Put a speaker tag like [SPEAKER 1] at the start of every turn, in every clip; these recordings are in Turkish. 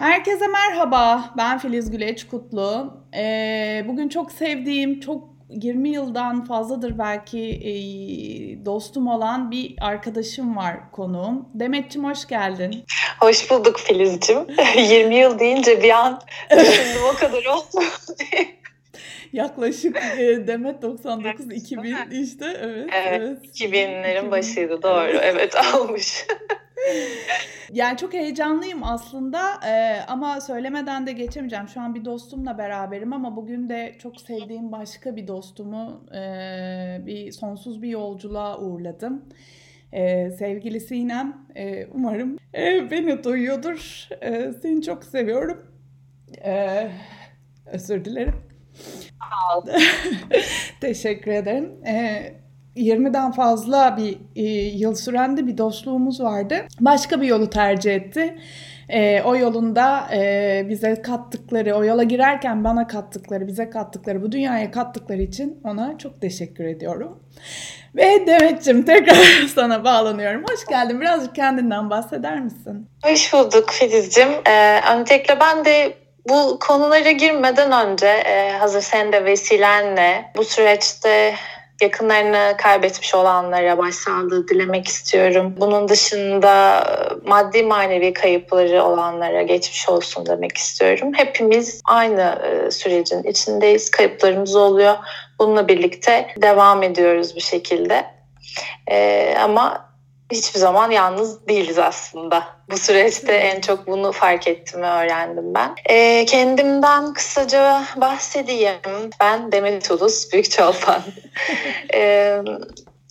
[SPEAKER 1] Herkese merhaba. Ben Filiz Güleç Kutlu. Ee, bugün çok sevdiğim, çok 20 yıldan fazladır belki e, dostum olan bir arkadaşım var konuğum. Demetçim hoş geldin.
[SPEAKER 2] Hoş bulduk Filiz'cim. 20 yıl deyince bir an düşündüm o kadar oldu.
[SPEAKER 1] Yaklaşık e, Demet 99 2000 işte evet.
[SPEAKER 2] Evet, evet. 2000'lerin başıydı doğru. Evet almış.
[SPEAKER 1] Yani çok heyecanlıyım aslında ee, ama söylemeden de geçemeyeceğim. Şu an bir dostumla beraberim ama bugün de çok sevdiğim başka bir dostumu e, bir sonsuz bir yolculuğa uğurladım. Ee, sevgili Sinem, e, umarım e, beni duyuyordur. E, seni çok seviyorum. E, özür dilerim. Teşekkür ederim. Ee, 20'den fazla bir e, yıl süren de bir dostluğumuz vardı. Başka bir yolu tercih etti. E, o yolunda e, bize kattıkları, o yola girerken bana kattıkları, bize kattıkları, bu dünyaya kattıkları için ona çok teşekkür ediyorum. Ve Demet'ciğim tekrar sana bağlanıyorum. Hoş geldin. Birazcık kendinden bahseder misin?
[SPEAKER 2] Hoş bulduk Filiz'cim. Ee, öncelikle ben de bu konulara girmeden önce e, hazır sen de vesilenle bu süreçte yakınlarını kaybetmiş olanlara başsağlığı dilemek istiyorum. Bunun dışında maddi manevi kayıpları olanlara geçmiş olsun demek istiyorum. Hepimiz aynı e, sürecin içindeyiz. Kayıplarımız oluyor. Bununla birlikte devam ediyoruz bir şekilde. Ee, ama hiçbir zaman yalnız değiliz aslında. Bu süreçte en çok bunu fark ettim ve öğrendim ben. E, kendimden kısaca bahsedeyim. Ben Demet Ulus, Büyük Çolpan. e,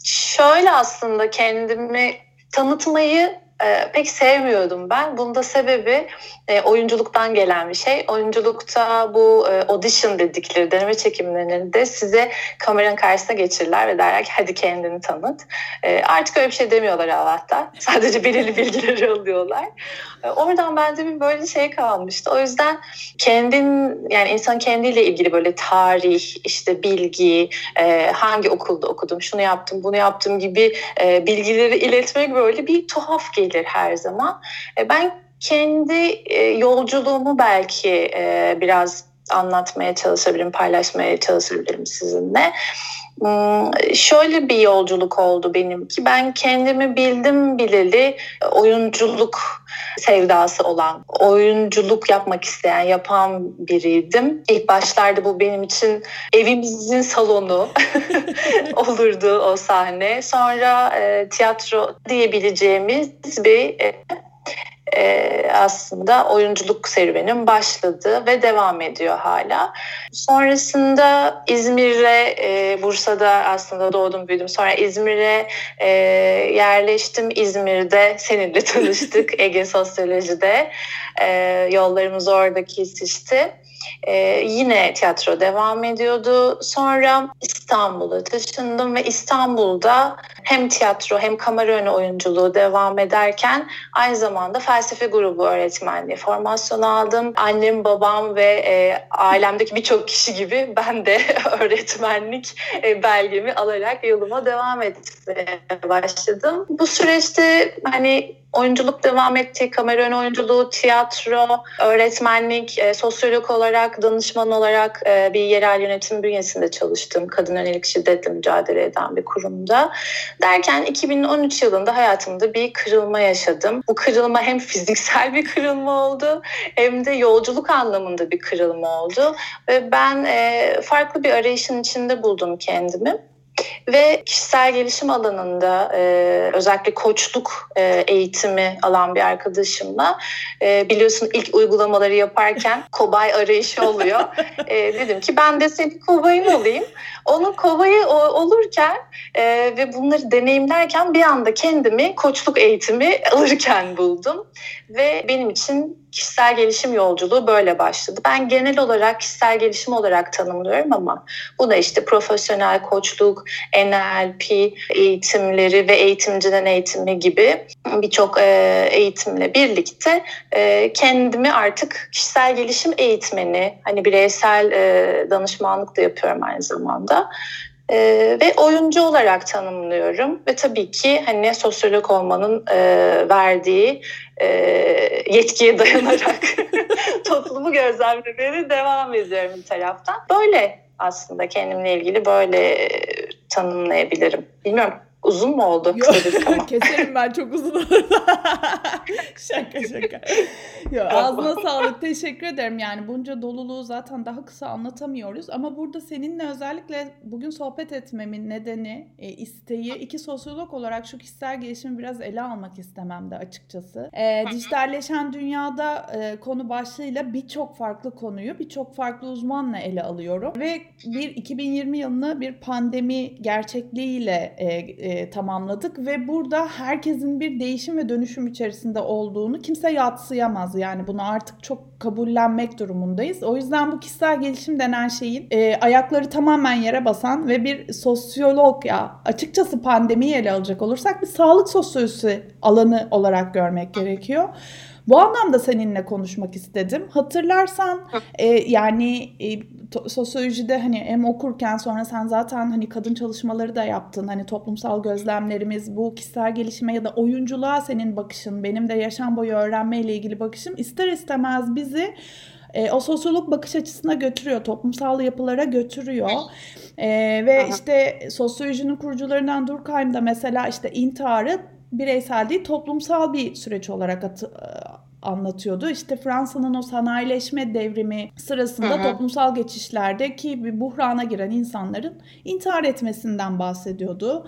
[SPEAKER 2] şöyle aslında kendimi tanıtmayı e, pek sevmiyordum ben. Bunda sebebi e, oyunculuktan gelen bir şey. Oyunculukta bu e, audition dedikleri deneme çekimlerinde size kameranın karşısına geçirirler ve derler ki hadi kendini tanıt. E, artık öyle bir şey demiyorlar Allah'ta. Sadece belirli bilgileri alıyorlar. E, oradan bende bir böyle şey kalmıştı. O yüzden kendin yani insan kendiyle ilgili böyle tarih, işte bilgi, e, hangi okulda okudum, şunu yaptım, bunu yaptım gibi e, bilgileri iletmek böyle bir tuhaf gelir her zaman. E, ben kendi e, yolculuğumu belki e, biraz anlatmaya çalışabilirim, paylaşmaya çalışabilirim sizinle. Hmm, şöyle bir yolculuk oldu benimki. Ben kendimi bildim bileli oyunculuk sevdası olan, oyunculuk yapmak isteyen, yapan biriydim. İlk başlarda bu benim için evimizin salonu olurdu o sahne. Sonra e, tiyatro diyebileceğimiz bir e, e, aslında oyunculuk serüvenim başladı ve devam ediyor hala. Sonrasında İzmir'e, e, Bursa'da aslında doğdum büyüdüm. Sonra İzmir'e e, yerleştim. İzmir'de seninle tanıştık Ege Sosyoloji'de. E, yollarımız orada kesişti. Ee, yine tiyatro devam ediyordu. Sonra İstanbul'a taşındım ve İstanbul'da hem tiyatro hem kamera önü oyunculuğu devam ederken aynı zamanda felsefe grubu öğretmenliği formasyonu aldım. Annem, babam ve e, ailemdeki birçok kişi gibi ben de öğretmenlik e, belgemi alarak yoluma devam etmeye başladım. Bu süreçte hani oyunculuk devam etti. Kamera ön oyunculuğu, tiyatro, öğretmenlik, e, sosyolog olarak, danışman olarak e, bir yerel yönetim bünyesinde çalıştım. Kadın yönelik şiddetle mücadele eden bir kurumda. Derken 2013 yılında hayatımda bir kırılma yaşadım. Bu kırılma hem fiziksel bir kırılma oldu hem de yolculuk anlamında bir kırılma oldu. Ve ben e, farklı bir arayışın içinde buldum kendimi. Ve kişisel gelişim alanında e, özellikle koçluk e, eğitimi alan bir arkadaşımla e, biliyorsun ilk uygulamaları yaparken kobay arayışı oluyor. e, dedim ki ben de senin kobayın olayım. Onun kovayı olurken e, ve bunları deneyimlerken bir anda kendimi koçluk eğitimi alırken buldum. Ve benim için kişisel gelişim yolculuğu böyle başladı. Ben genel olarak kişisel gelişim olarak tanımlıyorum ama bu da işte profesyonel koçluk, NLP eğitimleri ve eğitimciden eğitimi gibi birçok e, eğitimle birlikte e, kendimi artık kişisel gelişim eğitmeni, hani bireysel e, danışmanlık da yapıyorum aynı zamanda. Ee, ve oyuncu olarak tanımlıyorum ve tabii ki hani sosyolog olmanın e, verdiği e, yetkiye dayanarak toplumu gözlemlemeye devam ediyorum bir taraftan. Böyle aslında kendimle ilgili böyle tanımlayabilirim. Bilmiyorum Uzun mu oldu?
[SPEAKER 1] Keserim ben çok uzun şaka şaka. Yo, ağzına sağlık. Teşekkür ederim. Yani bunca doluluğu zaten daha kısa anlatamıyoruz. Ama burada seninle özellikle bugün sohbet etmemin nedeni, e, isteği iki sosyolog olarak şu kişisel gelişimi biraz ele almak istemem de açıkçası. E, dijitalleşen dünyada e, konu başlığıyla birçok farklı konuyu birçok farklı uzmanla ele alıyorum. Ve bir 2020 yılını bir pandemi gerçekliğiyle e, e, tamamladık ve burada herkesin bir değişim ve dönüşüm içerisinde olduğunu kimse yatsıyamaz. Yani bunu artık çok kabullenmek durumundayız. O yüzden bu kişisel gelişim denen şeyin e, ayakları tamamen yere basan ve bir sosyolog ya açıkçası pandemiyi ele alacak olursak bir sağlık sosyolojisi alanı olarak görmek gerekiyor. Bu anlamda seninle konuşmak istedim. Hatırlarsan e, yani e, to, sosyolojide hani hem okurken sonra sen zaten hani kadın çalışmaları da yaptın. Hani toplumsal gözlemlerimiz, bu kişisel gelişime ya da oyunculuğa senin bakışın, benim de yaşam boyu öğrenme ile ilgili bakışım ister istemez bizi e, o sosyolog bakış açısına götürüyor, toplumsal yapılara götürüyor. E, ve Aha. işte sosyolojinin kurucularından Durkheim da mesela işte intiharı bireysel değil toplumsal bir süreç olarak atı, anlatıyordu. İşte Fransa'nın o sanayileşme devrimi sırasında hı hı. toplumsal geçişlerde bir buhrana giren insanların intihar etmesinden bahsediyordu.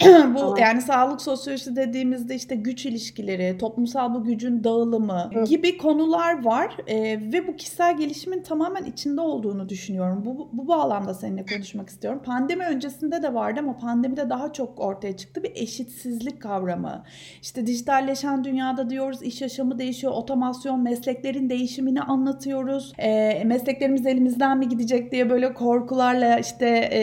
[SPEAKER 1] bu yani sağlık sosyolojisi dediğimizde işte güç ilişkileri, toplumsal bu gücün dağılımı Hı. gibi konular var ee, ve bu kişisel gelişimin tamamen içinde olduğunu düşünüyorum. Bu, bu bağlamda seninle konuşmak istiyorum. Pandemi öncesinde de vardı ama pandemide daha çok ortaya çıktı bir eşitsizlik kavramı. İşte dijitalleşen dünyada diyoruz iş yaşamı değişiyor, otomasyon, mesleklerin değişimini anlatıyoruz. Ee, mesleklerimiz elimizden mi gidecek diye böyle korkularla işte e,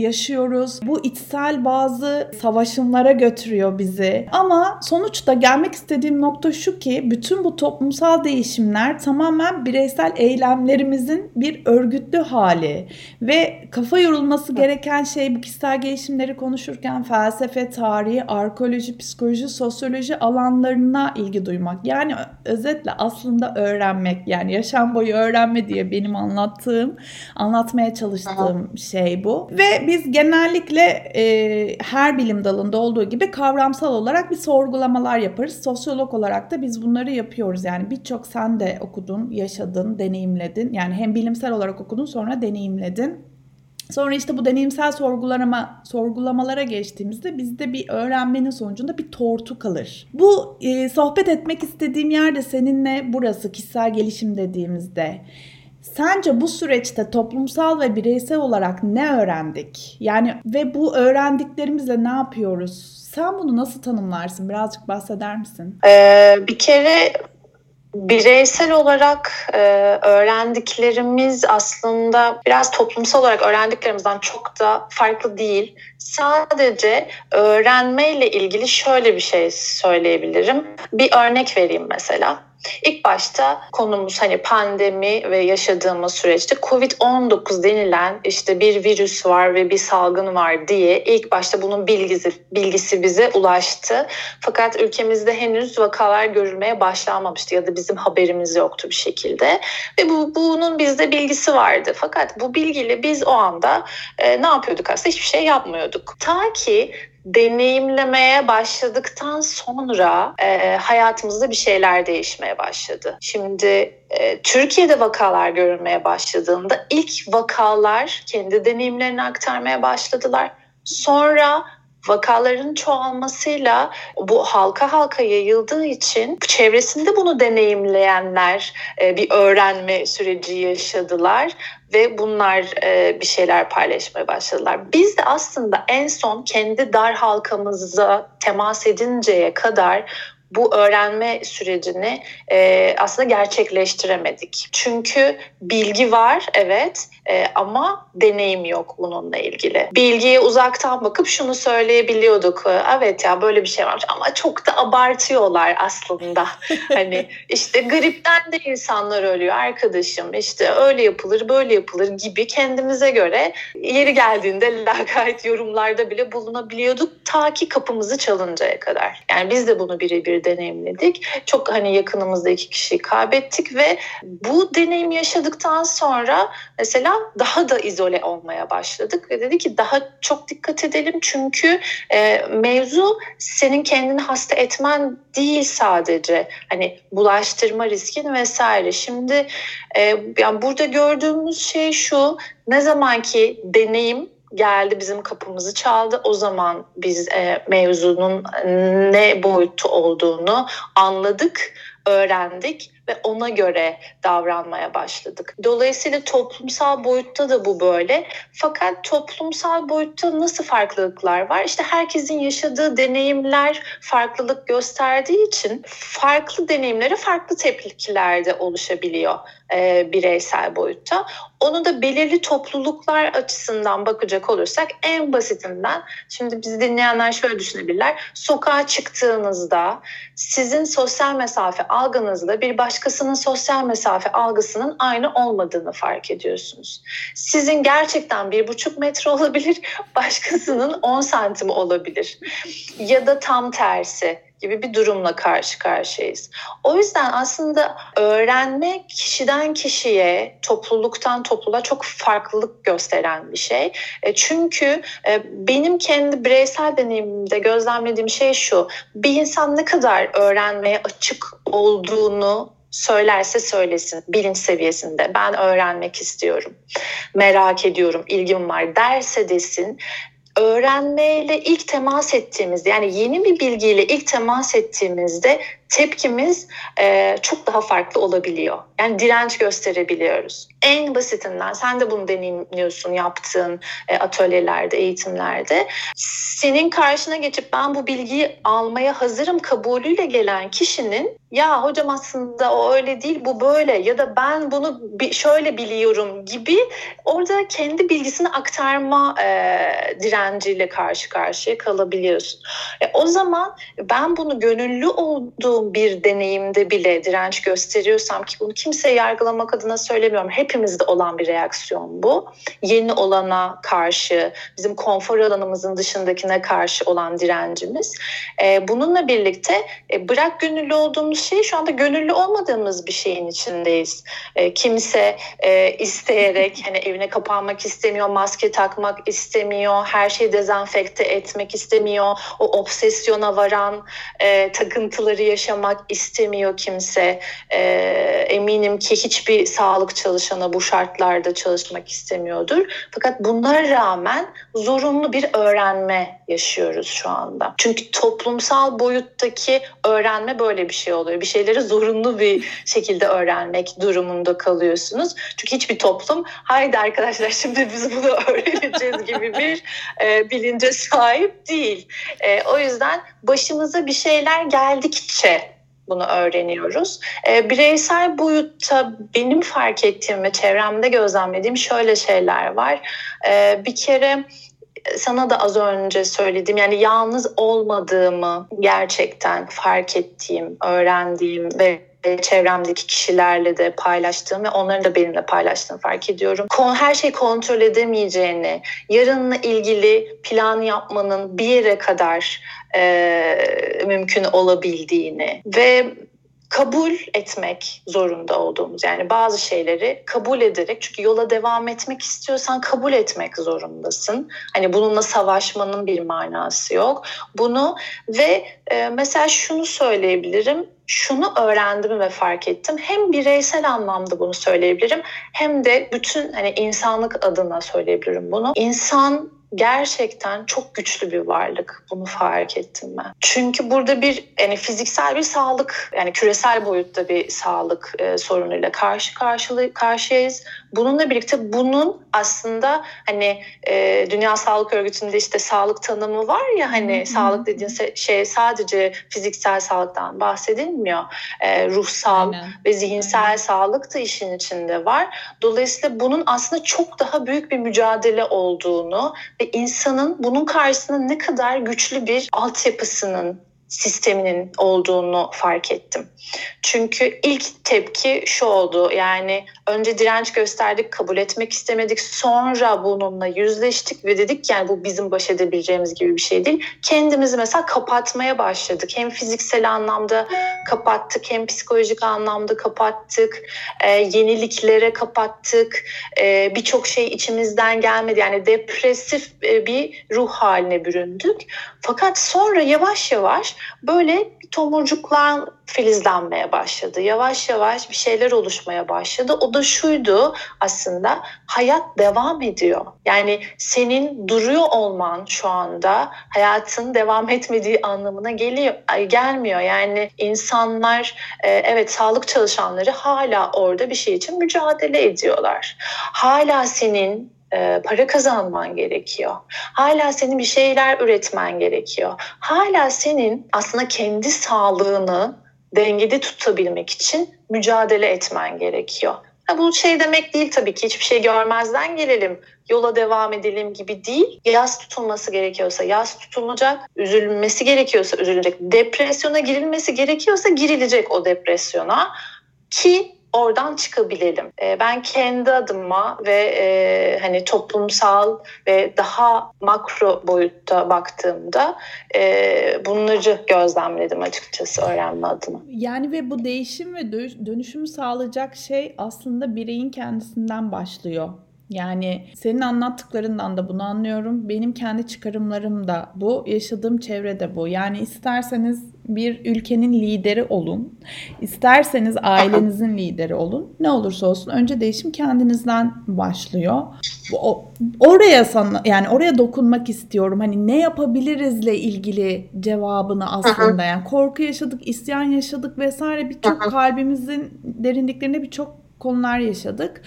[SPEAKER 1] yaşıyoruz. Bu içsel bazı savaşımlara götürüyor bizi. Ama sonuçta gelmek istediğim nokta şu ki bütün bu toplumsal değişimler tamamen bireysel eylemlerimizin bir örgütlü hali ve kafa yorulması gereken şey bu kişisel gelişimleri konuşurken felsefe, tarihi, arkeoloji, psikoloji, sosyoloji alanlarına ilgi duymak. Yani özetle aslında öğrenmek yani yaşam boyu öğrenme diye benim anlattığım, anlatmaya çalıştığım Aha. şey bu. Ve biz genellikle e, her bilim dalında olduğu gibi kavramsal olarak bir sorgulamalar yaparız. Sosyolog olarak da biz bunları yapıyoruz. Yani birçok sen de okudun, yaşadın, deneyimledin. Yani hem bilimsel olarak okudun sonra deneyimledin. Sonra işte bu deneyimsel sorgulama sorgulamalara geçtiğimizde bizde bir öğrenmenin sonucunda bir tortu kalır. Bu e, sohbet etmek istediğim yerde seninle burası kişisel gelişim dediğimizde Sence bu süreçte toplumsal ve bireysel olarak ne öğrendik? Yani ve bu öğrendiklerimizle ne yapıyoruz? Sen bunu nasıl tanımlarsın? Birazcık bahseder misin?
[SPEAKER 2] Ee, bir kere bireysel olarak e, öğrendiklerimiz aslında biraz toplumsal olarak öğrendiklerimizden çok da farklı değil. Sadece öğrenmeyle ilgili şöyle bir şey söyleyebilirim. Bir örnek vereyim mesela. İlk başta konumuz hani pandemi ve yaşadığımız süreçte Covid-19 denilen işte bir virüs var ve bir salgın var diye ilk başta bunun bilgisi, bilgisi bize ulaştı. Fakat ülkemizde henüz vakalar görülmeye başlanmamıştı ya da bizim haberimiz yoktu bir şekilde. Ve bu, bunun bizde bilgisi vardı. Fakat bu bilgiyle biz o anda e, ne yapıyorduk aslında? Hiçbir şey yapmıyorduk. Ta ki deneyimlemeye başladıktan sonra e, hayatımızda bir şeyler değişmeye başladı. Şimdi e, Türkiye'de vakalar görülmeye başladığında ilk vakalar kendi deneyimlerini aktarmaya başladılar. Sonra vakaların çoğalmasıyla bu halka halka yayıldığı için çevresinde bunu deneyimleyenler e, bir öğrenme süreci yaşadılar ve bunlar e, bir şeyler paylaşmaya başladılar. Biz de aslında en son kendi dar halkamıza temas edinceye kadar bu öğrenme sürecini e, aslında gerçekleştiremedik. Çünkü bilgi var evet e, ama deneyim yok bununla ilgili. Bilgiye uzaktan bakıp şunu söyleyebiliyorduk. E, evet ya böyle bir şey varmış ama çok da abartıyorlar aslında. hani işte gripten de insanlar ölüyor arkadaşım. İşte öyle yapılır böyle yapılır gibi kendimize göre yeri geldiğinde lakayt yorumlarda bile bulunabiliyorduk ta ki kapımızı çalıncaya kadar. Yani biz de bunu birebir şeyleri deneyimledik. Çok hani yakınımızda iki kişiyi kaybettik ve bu deneyim yaşadıktan sonra mesela daha da izole olmaya başladık ve dedi ki daha çok dikkat edelim çünkü e, mevzu senin kendini hasta etmen değil sadece hani bulaştırma riskin vesaire. Şimdi e, yani burada gördüğümüz şey şu ne zamanki deneyim geldi bizim kapımızı çaldı. O zaman biz e, mevzunun ne boyutu olduğunu anladık, öğrendik ve ona göre davranmaya başladık. Dolayısıyla toplumsal boyutta da bu böyle. Fakat toplumsal boyutta nasıl farklılıklar var? İşte herkesin yaşadığı deneyimler farklılık gösterdiği için farklı deneyimlere farklı tepkilerde oluşabiliyor e, bireysel boyutta. Onu da belirli topluluklar açısından bakacak olursak en basitinden şimdi bizi dinleyenler şöyle düşünebilirler. Sokağa çıktığınızda sizin sosyal mesafe algınızla bir başkasının sosyal mesafe algısının aynı olmadığını fark ediyorsunuz. Sizin gerçekten bir buçuk metre olabilir, başkasının 10 santim olabilir. Ya da tam tersi gibi bir durumla karşı karşıyayız. O yüzden aslında öğrenme kişiden kişiye, topluluktan topluluğa çok farklılık gösteren bir şey. E, çünkü e, benim kendi bireysel deneyimimde gözlemlediğim şey şu. Bir insan ne kadar öğrenmeye açık olduğunu söylerse söylesin bilinç seviyesinde ben öğrenmek istiyorum merak ediyorum ilgim var derse desin öğrenmeyle ilk temas ettiğimizde yani yeni bir bilgiyle ilk temas ettiğimizde tepkimiz e, çok daha farklı olabiliyor. Yani direnç gösterebiliyoruz. En basitinden sen de bunu deneyimliyorsun yaptığın e, atölyelerde, eğitimlerde. Senin karşına geçip ben bu bilgiyi almaya hazırım kabulüyle gelen kişinin ya hocam aslında o öyle değil bu böyle ya da ben bunu şöyle biliyorum gibi orada kendi bilgisini aktarma e, direnciyle karşı karşıya kalabiliyorsun. E, o zaman ben bunu gönüllü olduğum olduğum bir deneyimde bile direnç gösteriyorsam ki bunu kimseye yargılamak adına söylemiyorum. Hepimizde olan bir reaksiyon bu. Yeni olana karşı, bizim konfor alanımızın dışındakine karşı olan direncimiz. E, bununla birlikte e, bırak gönüllü olduğumuz şey şu anda gönüllü olmadığımız bir şeyin içindeyiz. E, kimse isteyerek hani evine kapanmak istemiyor, maske takmak istemiyor, her şeyi dezenfekte etmek istemiyor. O obsesyona varan takıntıları yaşamak yaşamak istemiyor kimse. E, eminim ki hiçbir sağlık çalışanı bu şartlarda çalışmak istemiyordur. Fakat bunlara rağmen zorunlu bir öğrenme yaşıyoruz şu anda. Çünkü toplumsal boyuttaki öğrenme böyle bir şey oluyor. Bir şeyleri zorunlu bir şekilde öğrenmek durumunda kalıyorsunuz. Çünkü hiçbir toplum haydi arkadaşlar şimdi biz bunu öğreneceğiz gibi bir e, bilince sahip değil. E, o yüzden başımıza bir şeyler geldikçe bunu öğreniyoruz. E, bireysel boyutta benim fark ettiğim ve çevremde gözlemlediğim şöyle şeyler var. E, bir kere sana da az önce söyledim yani yalnız olmadığımı gerçekten fark ettiğim, öğrendiğim ve çevremdeki kişilerle de paylaştığım ve onların da benimle paylaştığını fark ediyorum. Her şey kontrol edemeyeceğini, yarınla ilgili plan yapmanın bir yere kadar e, mümkün olabildiğini ve kabul etmek zorunda olduğumuz yani bazı şeyleri kabul ederek çünkü yola devam etmek istiyorsan kabul etmek zorundasın. Hani bununla savaşmanın bir manası yok. Bunu ve e, mesela şunu söyleyebilirim şunu öğrendim ve fark ettim. Hem bireysel anlamda bunu söyleyebilirim hem de bütün hani insanlık adına söyleyebilirim bunu. İnsan gerçekten çok güçlü bir varlık. Bunu fark ettim ben. Çünkü burada bir yani fiziksel bir sağlık yani küresel boyutta bir sağlık e, sorunuyla karşı karşılı karşıyayız. Bununla birlikte bunun aslında hani e, Dünya Sağlık Örgütü'nde işte sağlık tanımı var ya hani hmm. sağlık dediğin şey sadece fiziksel sağlıktan bahsedilmiyor. E, ruhsal Aynen. ve zihinsel Aynen. sağlık da işin içinde var. Dolayısıyla bunun aslında çok daha büyük bir mücadele olduğunu ve insanın bunun karşısında ne kadar güçlü bir altyapısının sisteminin olduğunu fark ettim. Çünkü ilk tepki şu oldu yani önce direnç gösterdik kabul etmek istemedik sonra bununla yüzleştik ve dedik yani bu bizim baş edebileceğimiz gibi bir şey değil. Kendimizi mesela kapatmaya başladık hem fiziksel anlamda kapattık hem psikolojik anlamda kapattık e, yeniliklere kapattık e, birçok şey içimizden gelmedi yani depresif e, bir ruh haline büründük fakat sonra yavaş yavaş böyle tomurcuklar filizlenmeye başladı. Yavaş yavaş bir şeyler oluşmaya başladı. O da şuydu aslında hayat devam ediyor. Yani senin duruyor olman şu anda hayatın devam etmediği anlamına geliyor gelmiyor. Yani insanlar e, evet sağlık çalışanları hala orada bir şey için mücadele ediyorlar. Hala senin e, para kazanman gerekiyor. Hala senin bir şeyler üretmen gerekiyor. Hala senin aslında kendi sağlığını dengede tutabilmek için mücadele etmen gerekiyor. Ha, bu şey demek değil tabii ki hiçbir şey görmezden gelelim, yola devam edelim gibi değil. Yaz tutulması gerekiyorsa yaz tutulacak, üzülmesi gerekiyorsa üzülecek, depresyona girilmesi gerekiyorsa girilecek o depresyona ki oradan çıkabilelim. E, ben kendi adıma ve e, hani toplumsal ve daha makro boyutta baktığımda e, bunları gözlemledim açıkçası öğrenme adına.
[SPEAKER 1] Yani ve bu değişim ve dönüşümü sağlayacak şey aslında bireyin kendisinden başlıyor. Yani senin anlattıklarından da bunu anlıyorum. Benim kendi çıkarımlarım da bu. Yaşadığım çevrede bu. Yani isterseniz bir ülkenin lideri olun. isterseniz ailenizin lideri olun. Ne olursa olsun önce değişim kendinizden başlıyor. O, oraya sana yani oraya dokunmak istiyorum. Hani ne yapabilirizle ilgili cevabını aslında yani korku yaşadık, isyan yaşadık vesaire birçok kalbimizin derinliklerinde birçok konular yaşadık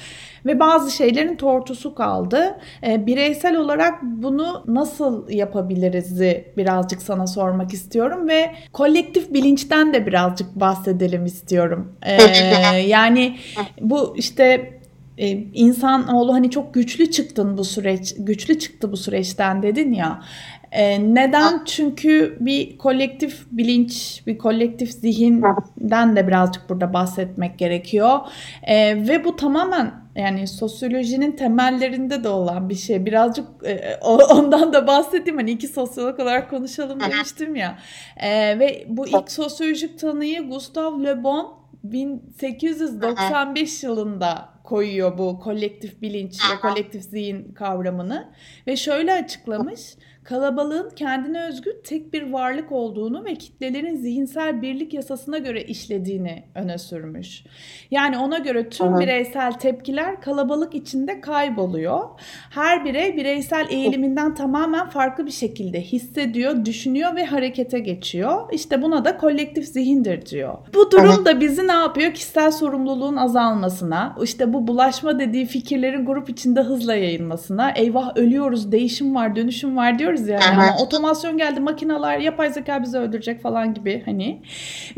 [SPEAKER 1] ve bazı şeylerin tortusu kaldı. E, bireysel olarak bunu nasıl yapabiliriz'i birazcık sana sormak istiyorum ve kolektif bilinçten de birazcık bahsedelim istiyorum. E, yani bu işte e, insan oğlu hani çok güçlü çıktın bu süreç, güçlü çıktı bu süreçten dedin ya. E, neden? Çünkü bir kolektif bilinç, bir kolektif zihinden de birazcık burada bahsetmek gerekiyor. E, ve bu tamamen yani sosyolojinin temellerinde de olan bir şey. Birazcık e, ondan da bahsedeyim. Hani iki sosyolog olarak konuşalım demiştim ya. E, ve bu ilk sosyolojik tanıyı Gustav Le Bon 1895 yılında koyuyor bu kolektif bilinç ve kolektif zihin kavramını. Ve şöyle açıklamış kalabalığın kendine özgü tek bir varlık olduğunu ve kitlelerin zihinsel birlik yasasına göre işlediğini öne sürmüş. Yani ona göre tüm Aha. bireysel tepkiler kalabalık içinde kayboluyor. Her birey bireysel eğiliminden tamamen farklı bir şekilde hissediyor, düşünüyor ve harekete geçiyor. İşte buna da kolektif zihindir diyor. Bu durum da bizi ne yapıyor? Kişisel sorumluluğun azalmasına, işte bu bulaşma dediği fikirlerin grup içinde hızla yayılmasına, eyvah ölüyoruz, değişim var, dönüşüm var diyor diyoruz yani ama otomasyon geldi makineler yapay zeka bizi öldürecek falan gibi hani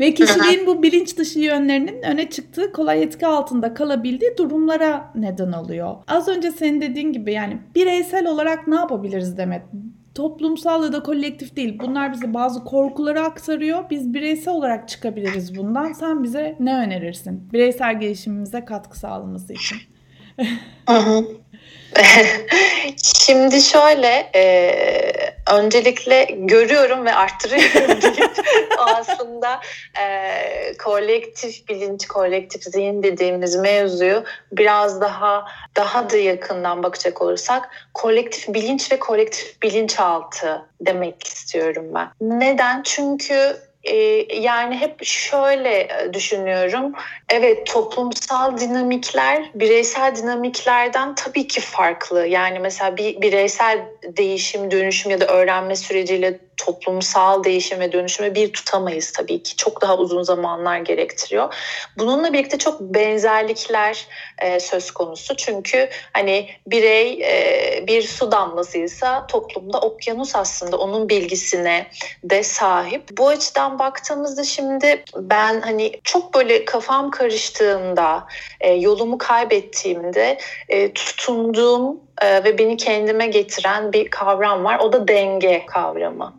[SPEAKER 1] ve kişiliğin bu bilinç dışı yönlerinin öne çıktığı kolay etki altında kalabildiği durumlara neden oluyor. Az önce senin dediğin gibi yani bireysel olarak ne yapabiliriz Demet? toplumsal ya da kolektif değil. Bunlar bize bazı korkuları aktarıyor. Biz bireysel olarak çıkabiliriz bundan. Sen bize ne önerirsin? Bireysel gelişimimize katkı sağlaması için.
[SPEAKER 2] Şimdi şöyle e, öncelikle görüyorum ve arttırıyorum deyip aslında e, kolektif bilinç, kolektif zihin dediğimiz mevzuyu biraz daha daha da yakından bakacak olursak kolektif bilinç ve kolektif bilinçaltı demek istiyorum ben. Neden? Çünkü e, yani hep şöyle e, düşünüyorum. Evet toplumsal dinamikler bireysel dinamiklerden tabii ki farklı. Yani mesela bir bireysel değişim, dönüşüm ya da öğrenme süreciyle toplumsal değişim ve dönüşümü bir tutamayız tabii ki. Çok daha uzun zamanlar gerektiriyor. Bununla birlikte çok benzerlikler e, söz konusu. Çünkü hani birey e, bir su damlasıysa toplumda okyanus aslında onun bilgisine de sahip. Bu açıdan baktığımızda şimdi ben hani çok böyle kafam karıştığında, e, yolumu kaybettiğimde e, tutunduğum e, ve beni kendime getiren bir kavram var. O da denge kavramı.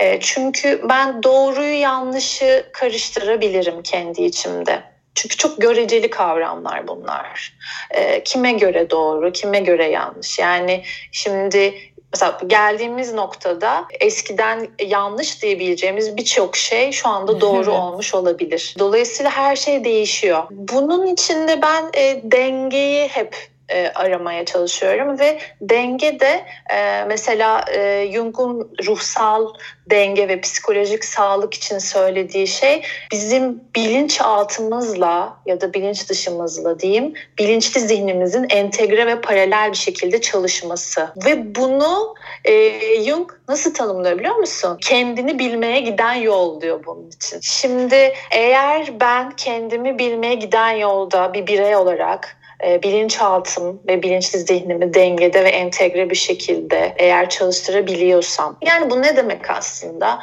[SPEAKER 2] E, çünkü ben doğruyu yanlışı karıştırabilirim kendi içimde. Çünkü çok göreceli kavramlar bunlar. E, kime göre doğru, kime göre yanlış. Yani şimdi mesela geldiğimiz noktada eskiden yanlış diyebileceğimiz birçok şey şu anda doğru olmuş olabilir. Dolayısıyla her şey değişiyor. Bunun içinde ben e, dengeyi hep e, aramaya çalışıyorum ve denge de e, mesela e, Jung'un ruhsal denge ve psikolojik sağlık için söylediği şey bizim bilinçaltımızla ya da bilinç dışımızla diyeyim bilinçli zihnimizin entegre ve paralel bir şekilde çalışması ve bunu e, Jung nasıl tanımlıyor biliyor musun? Kendini bilmeye giden yol diyor bunun için. Şimdi eğer ben kendimi bilmeye giden yolda bir birey olarak bilinçaltım ve bilinçli zihnimi dengede ve entegre bir şekilde eğer çalıştırabiliyorsam. Yani bu ne demek aslında?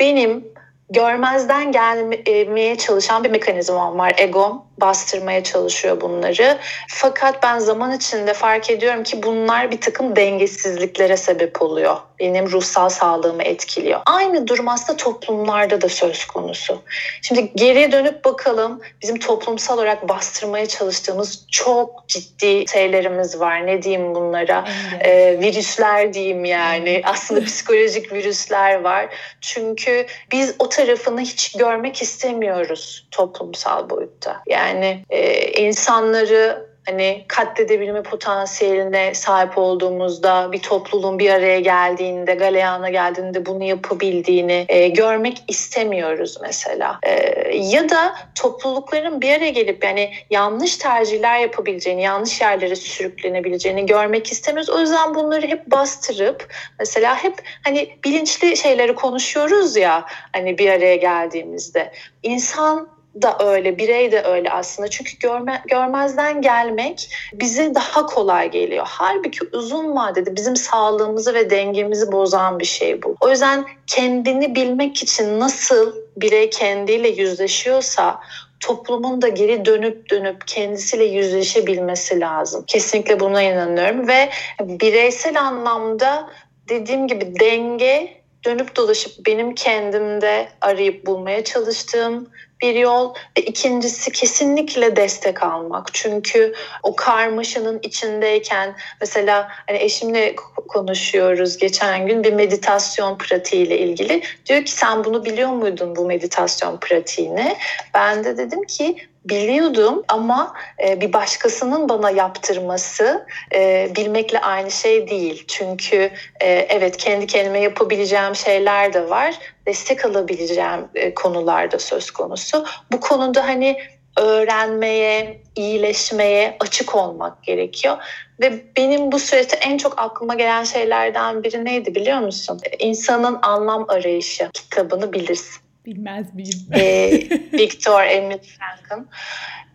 [SPEAKER 2] Benim görmezden gelmeye çalışan bir mekanizmam var. Egom bastırmaya çalışıyor bunları. Fakat ben zaman içinde fark ediyorum ki bunlar bir takım dengesizliklere sebep oluyor. Benim ruhsal sağlığımı etkiliyor. Aynı durum aslında toplumlarda da söz konusu. Şimdi geriye dönüp bakalım bizim toplumsal olarak bastırmaya çalıştığımız çok ciddi şeylerimiz var. Ne diyeyim bunlara? Ee, virüsler diyeyim yani. Aslında psikolojik virüsler var. Çünkü biz o tarafını hiç görmek istemiyoruz toplumsal boyutta. Yani yani e, insanları hani katledebilme potansiyeline sahip olduğumuzda bir topluluğun bir araya geldiğinde, galeyana geldiğinde bunu yapabildiğini e, görmek istemiyoruz mesela. E, ya da toplulukların bir araya gelip yani yanlış tercihler yapabileceğini, yanlış yerlere sürüklenebileceğini görmek istemiyoruz. O yüzden bunları hep bastırıp mesela hep hani bilinçli şeyleri konuşuyoruz ya hani bir araya geldiğimizde. insan da öyle, birey de öyle aslında. Çünkü görme, görmezden gelmek bize daha kolay geliyor. Halbuki uzun vadede bizim sağlığımızı ve dengemizi bozan bir şey bu. O yüzden kendini bilmek için nasıl birey kendiyle yüzleşiyorsa toplumun da geri dönüp dönüp kendisiyle yüzleşebilmesi lazım. Kesinlikle buna inanıyorum ve bireysel anlamda dediğim gibi denge dönüp dolaşıp benim kendimde arayıp bulmaya çalıştığım bir yol ikincisi kesinlikle destek almak. Çünkü o karmaşanın içindeyken mesela hani eşimle konuşuyoruz geçen gün bir meditasyon pratiğiyle ilgili. Diyor ki sen bunu biliyor muydun bu meditasyon pratiğini? Ben de dedim ki biliyordum ama e, bir başkasının bana yaptırması e, bilmekle aynı şey değil. Çünkü e, evet kendi kendime yapabileceğim şeyler de var. Destek alabileceğim e, konularda söz konusu. Bu konuda hani öğrenmeye, iyileşmeye açık olmak gerekiyor. Ve benim bu süreçte en çok aklıma gelen şeylerden biri neydi biliyor musun? İnsanın Anlam Arayışı kitabını bilirsin.
[SPEAKER 1] Bilmez miyim?
[SPEAKER 2] e, Victor Emil Frank'ın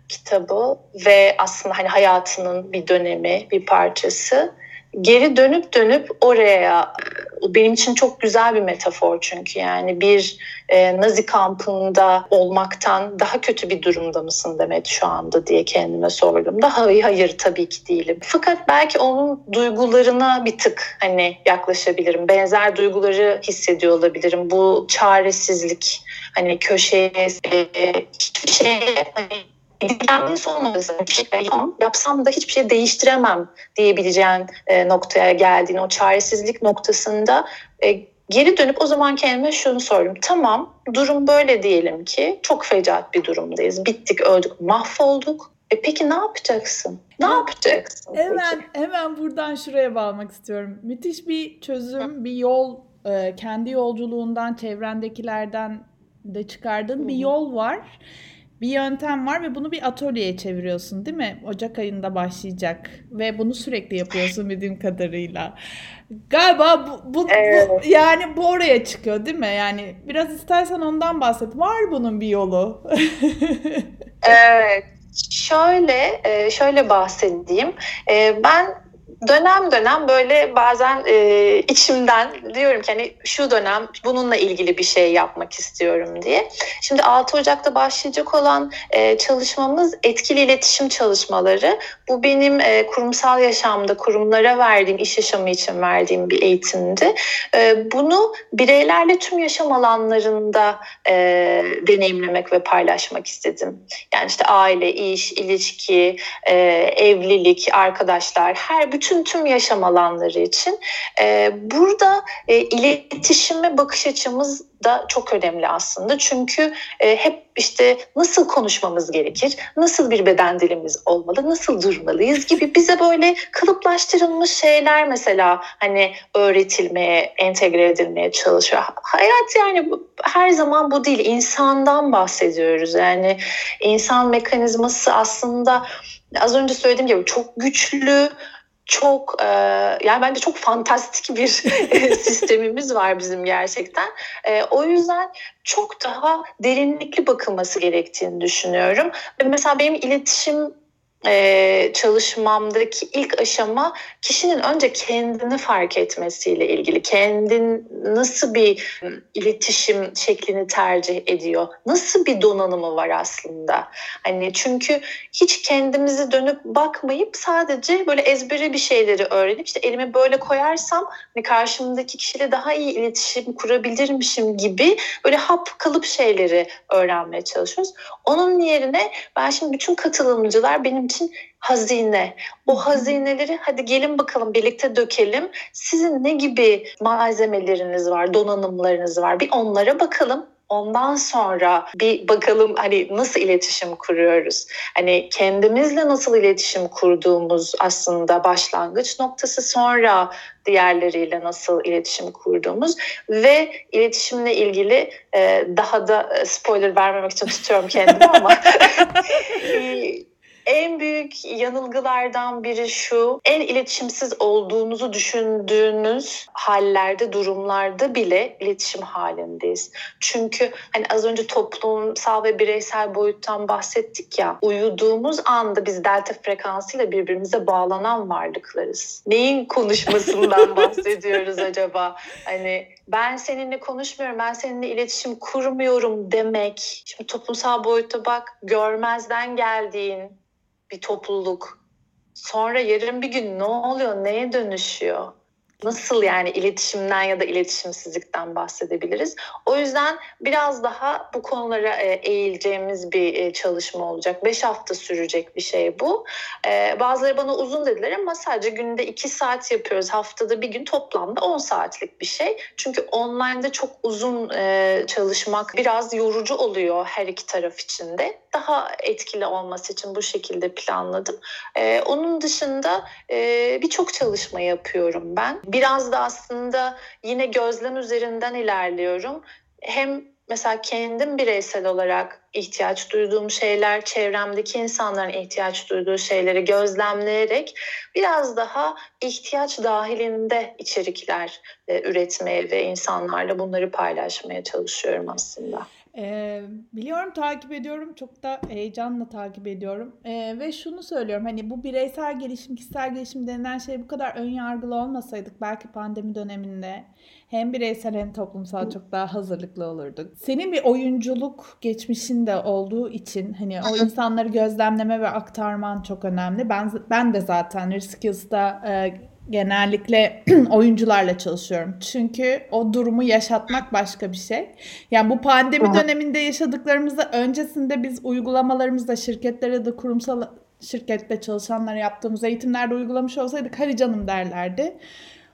[SPEAKER 2] kitabı ve aslında hani hayatının bir dönemi, bir parçası. Geri dönüp dönüp oraya benim için çok güzel bir metafor çünkü yani bir e, Nazi kampında olmaktan daha kötü bir durumda mısın Demet şu anda diye kendime sordum. Daha hayır, hayır tabii ki değilim. Fakat belki onun duygularına bir tık hani yaklaşabilirim. Benzer duyguları hissediyor olabilirim. Bu çaresizlik hani köşeye e, hiçbir şeye hani ilgilenmesi olmaması bir şey yapsam da hiçbir şey değiştiremem diyebileceğin e, noktaya geldiğin o çaresizlik noktasında e, geri dönüp o zaman kendime şunu sordum. Tamam durum böyle diyelim ki çok fecaat bir durumdayız. Bittik, öldük, mahvolduk. E peki ne yapacaksın? Ne yapacaksın?
[SPEAKER 1] Hemen peki? hemen buradan şuraya bağlamak istiyorum. Müthiş bir çözüm, bir yol, e, kendi yolculuğundan, çevrendekilerden de çıkardığın bir yol var bir yöntem var ve bunu bir atölyeye çeviriyorsun değil mi? Ocak ayında başlayacak ve bunu sürekli yapıyorsun bildiğim kadarıyla. Galiba bu, bu, evet. bu yani bu oraya çıkıyor değil mi? Yani biraz istersen ondan bahset. Var bunun bir yolu.
[SPEAKER 2] evet. Şöyle e, şöyle bahsedeyim. E, ben dönem dönem böyle bazen e, içimden diyorum ki hani şu dönem bununla ilgili bir şey yapmak istiyorum diye. Şimdi 6 Ocak'ta başlayacak olan e, çalışmamız etkili iletişim çalışmaları. Bu benim e, kurumsal yaşamda kurumlara verdiğim, iş yaşamı için verdiğim bir eğitimdi. E, bunu bireylerle tüm yaşam alanlarında e, deneyimlemek ve paylaşmak istedim. Yani işte aile, iş, ilişki, e, evlilik, arkadaşlar, her bütün tüm yaşam alanları için. E, burada e, iletişime bakış açımız da çok önemli aslında. Çünkü e, hep işte nasıl konuşmamız gerekir, nasıl bir beden dilimiz olmalı, nasıl durmalıyız gibi bize böyle kalıplaştırılmış şeyler mesela hani öğretilmeye, entegre edilmeye çalışıyor. Hayat yani her zaman bu değil, insandan bahsediyoruz. Yani insan mekanizması aslında az önce söylediğim gibi çok güçlü, çok e, yani bence çok fantastik bir sistemimiz var bizim gerçekten. E, o yüzden çok daha derinlikli bakılması gerektiğini düşünüyorum. Mesela benim iletişim e, çalışmamdaki ilk aşama kişinin önce kendini fark etmesiyle ilgili. Kendin nasıl bir iletişim şeklini tercih ediyor? Nasıl bir donanımı var aslında? Hani çünkü hiç kendimizi dönüp bakmayıp sadece böyle ezbere bir şeyleri öğrenip işte elimi böyle koyarsam hani karşımdaki kişiyle daha iyi iletişim kurabilirmişim gibi böyle hap kalıp şeyleri öğrenmeye çalışıyoruz. Onun yerine ben şimdi bütün katılımcılar benim için hazine. O hazineleri hadi gelin bakalım birlikte dökelim. Sizin ne gibi malzemeleriniz var, donanımlarınız var? Bir onlara bakalım. Ondan sonra bir bakalım hani nasıl iletişim kuruyoruz? Hani kendimizle nasıl iletişim kurduğumuz aslında başlangıç noktası sonra diğerleriyle nasıl iletişim kurduğumuz ve iletişimle ilgili daha da spoiler vermemek için tutuyorum kendimi ama en büyük yanılgılardan biri şu. En iletişimsiz olduğunuzu düşündüğünüz hallerde, durumlarda bile iletişim halindeyiz. Çünkü hani az önce toplumsal ve bireysel boyuttan bahsettik ya. Uyuduğumuz anda biz delta frekansıyla birbirimize bağlanan varlıklarız. Neyin konuşmasından bahsediyoruz acaba? Hani ben seninle konuşmuyorum, ben seninle iletişim kurmuyorum demek. Şimdi toplumsal boyutta bak, görmezden geldiğin, bir topluluk. Sonra yarın bir gün ne oluyor, neye dönüşüyor? Nasıl yani iletişimden ya da iletişimsizlikten bahsedebiliriz? O yüzden biraz daha bu konulara e, eğileceğimiz bir e, çalışma olacak. Beş hafta sürecek bir şey bu. E, bazıları bana uzun dediler ama sadece günde iki saat yapıyoruz. Haftada bir gün toplamda on saatlik bir şey. Çünkü online'da çok uzun çalışmak biraz yorucu oluyor her iki taraf için de. Daha etkili olması için bu şekilde planladım. Onun dışında birçok çalışma yapıyorum ben biraz da aslında yine gözlem üzerinden ilerliyorum. Hem mesela kendim bireysel olarak ihtiyaç duyduğum şeyler, çevremdeki insanların ihtiyaç duyduğu şeyleri gözlemleyerek biraz daha ihtiyaç dahilinde içerikler e, üretmeye ve insanlarla bunları paylaşmaya çalışıyorum aslında.
[SPEAKER 1] Ee, biliyorum takip ediyorum çok da heyecanla takip ediyorum ee, ve şunu söylüyorum hani bu bireysel gelişim kişisel gelişim denilen şey bu kadar ön yargılı olmasaydık belki pandemi döneminde hem bireysel hem toplumsal çok daha hazırlıklı olurduk. Senin bir oyunculuk geçmişin de olduğu için hani o insanları gözlemleme ve aktarman çok önemli. Ben ben de zaten Riskills'da e, genellikle oyuncularla çalışıyorum. Çünkü o durumu yaşatmak başka bir şey. Yani bu pandemi döneminde yaşadıklarımızda öncesinde biz uygulamalarımızda şirketlere de kurumsal şirkette çalışanlara yaptığımız eğitimlerde uygulamış olsaydık hadi canım derlerdi.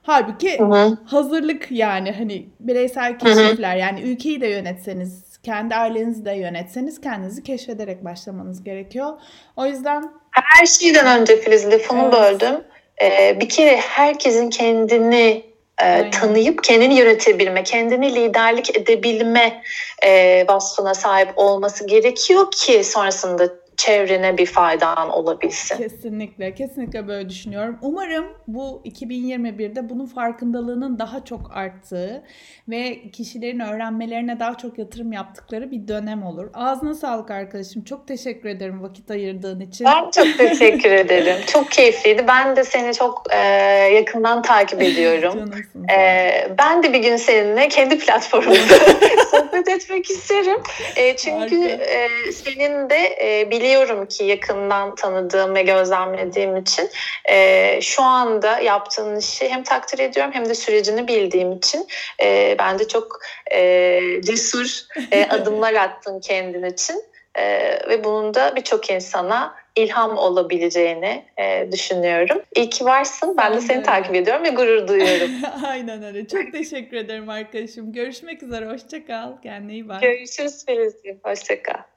[SPEAKER 1] Halbuki Hı-hı. hazırlık yani hani bireysel keşifler yani ülkeyi de yönetseniz, kendi ailenizi de yönetseniz kendinizi keşfederek başlamanız gerekiyor. O yüzden
[SPEAKER 2] her şeyden önce Filiz lafını evet. böldüm e, bir kere herkesin kendini e, tanıyıp kendini yönetebilme, kendini liderlik edebilme e, vasfına sahip olması gerekiyor ki sonrasında çevrene bir faydan olabilsin.
[SPEAKER 1] Kesinlikle, kesinlikle böyle düşünüyorum. Umarım bu 2021'de bunun farkındalığının daha çok arttığı ve kişilerin öğrenmelerine daha çok yatırım yaptıkları bir dönem olur. Ağzına sağlık arkadaşım. Çok teşekkür ederim vakit ayırdığın için.
[SPEAKER 2] Ben çok teşekkür ederim. Çok keyifliydi. Ben de seni çok e, yakından takip ediyorum.
[SPEAKER 1] Canımsın.
[SPEAKER 2] e, ben de bir gün seninle kendi platformumda sohbet etmek isterim. E, çünkü
[SPEAKER 1] Harika.
[SPEAKER 2] e, senin de e, biliyorum ki yakından tanıdığım ve gözlemlediğim için e, şu anda yaptığın işi hem takdir ediyorum hem de sürecini bildiğim için e, bence çok e, cesur e, adımlar attın kendin için E, ve bunun da birçok insana ilham olabileceğini e, düşünüyorum. İyi ki varsın. Ben de seni takip ediyorum ve gurur duyuyorum.
[SPEAKER 1] Aynen öyle. Çok teşekkür ederim arkadaşım. Görüşmek üzere. Hoşça kal. Kendine iyi bak.
[SPEAKER 2] Görüşürüz Filizciğim. Hoşça kal.